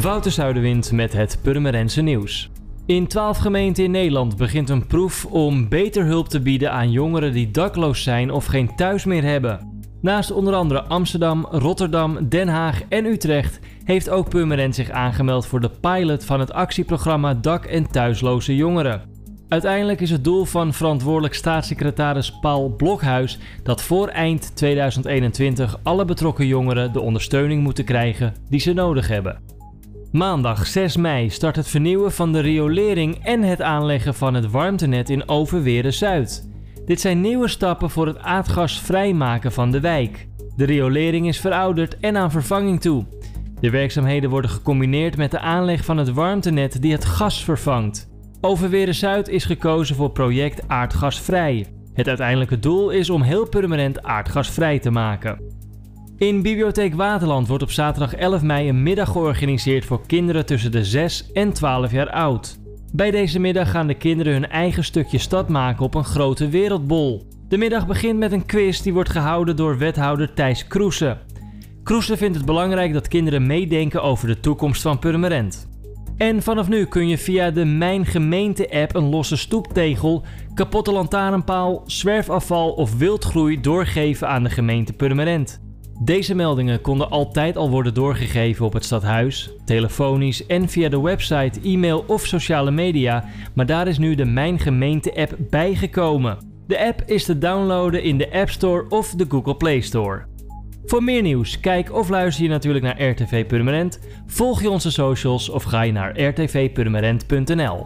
Wouter Zuiderwind met het Purmerense nieuws. In 12 gemeenten in Nederland begint een proef om beter hulp te bieden aan jongeren die dakloos zijn of geen thuis meer hebben. Naast onder andere Amsterdam, Rotterdam, Den Haag en Utrecht heeft ook Purmerend zich aangemeld voor de pilot van het actieprogramma Dak- en Thuisloze Jongeren. Uiteindelijk is het doel van verantwoordelijk staatssecretaris Paul Blokhuis dat voor eind 2021 alle betrokken jongeren de ondersteuning moeten krijgen die ze nodig hebben. Maandag 6 mei start het vernieuwen van de riolering en het aanleggen van het warmtenet in Overweren Zuid. Dit zijn nieuwe stappen voor het aardgasvrij maken van de wijk. De riolering is verouderd en aan vervanging toe. De werkzaamheden worden gecombineerd met de aanleg van het warmtenet die het gas vervangt. Overweren Zuid is gekozen voor project aardgasvrij. Het uiteindelijke doel is om heel permanent aardgasvrij te maken. In Bibliotheek Waterland wordt op zaterdag 11 mei een middag georganiseerd voor kinderen tussen de 6 en 12 jaar oud. Bij deze middag gaan de kinderen hun eigen stukje stad maken op een grote wereldbol. De middag begint met een quiz die wordt gehouden door wethouder Thijs Kroesen. Kroesen vindt het belangrijk dat kinderen meedenken over de toekomst van Purmerend. En vanaf nu kun je via de Mijn Gemeente app een losse stoeptegel, kapotte lantaarnpaal, zwerfafval of wildgroei doorgeven aan de gemeente Purmerend. Deze meldingen konden altijd al worden doorgegeven op het stadhuis, telefonisch en via de website, e-mail of sociale media, maar daar is nu de Mijn Gemeente app bijgekomen. De app is te downloaden in de App Store of de Google Play Store. Voor meer nieuws, kijk of luister je natuurlijk naar RTV Purmerend, volg je onze socials of ga je naar rtvpurmerend.nl.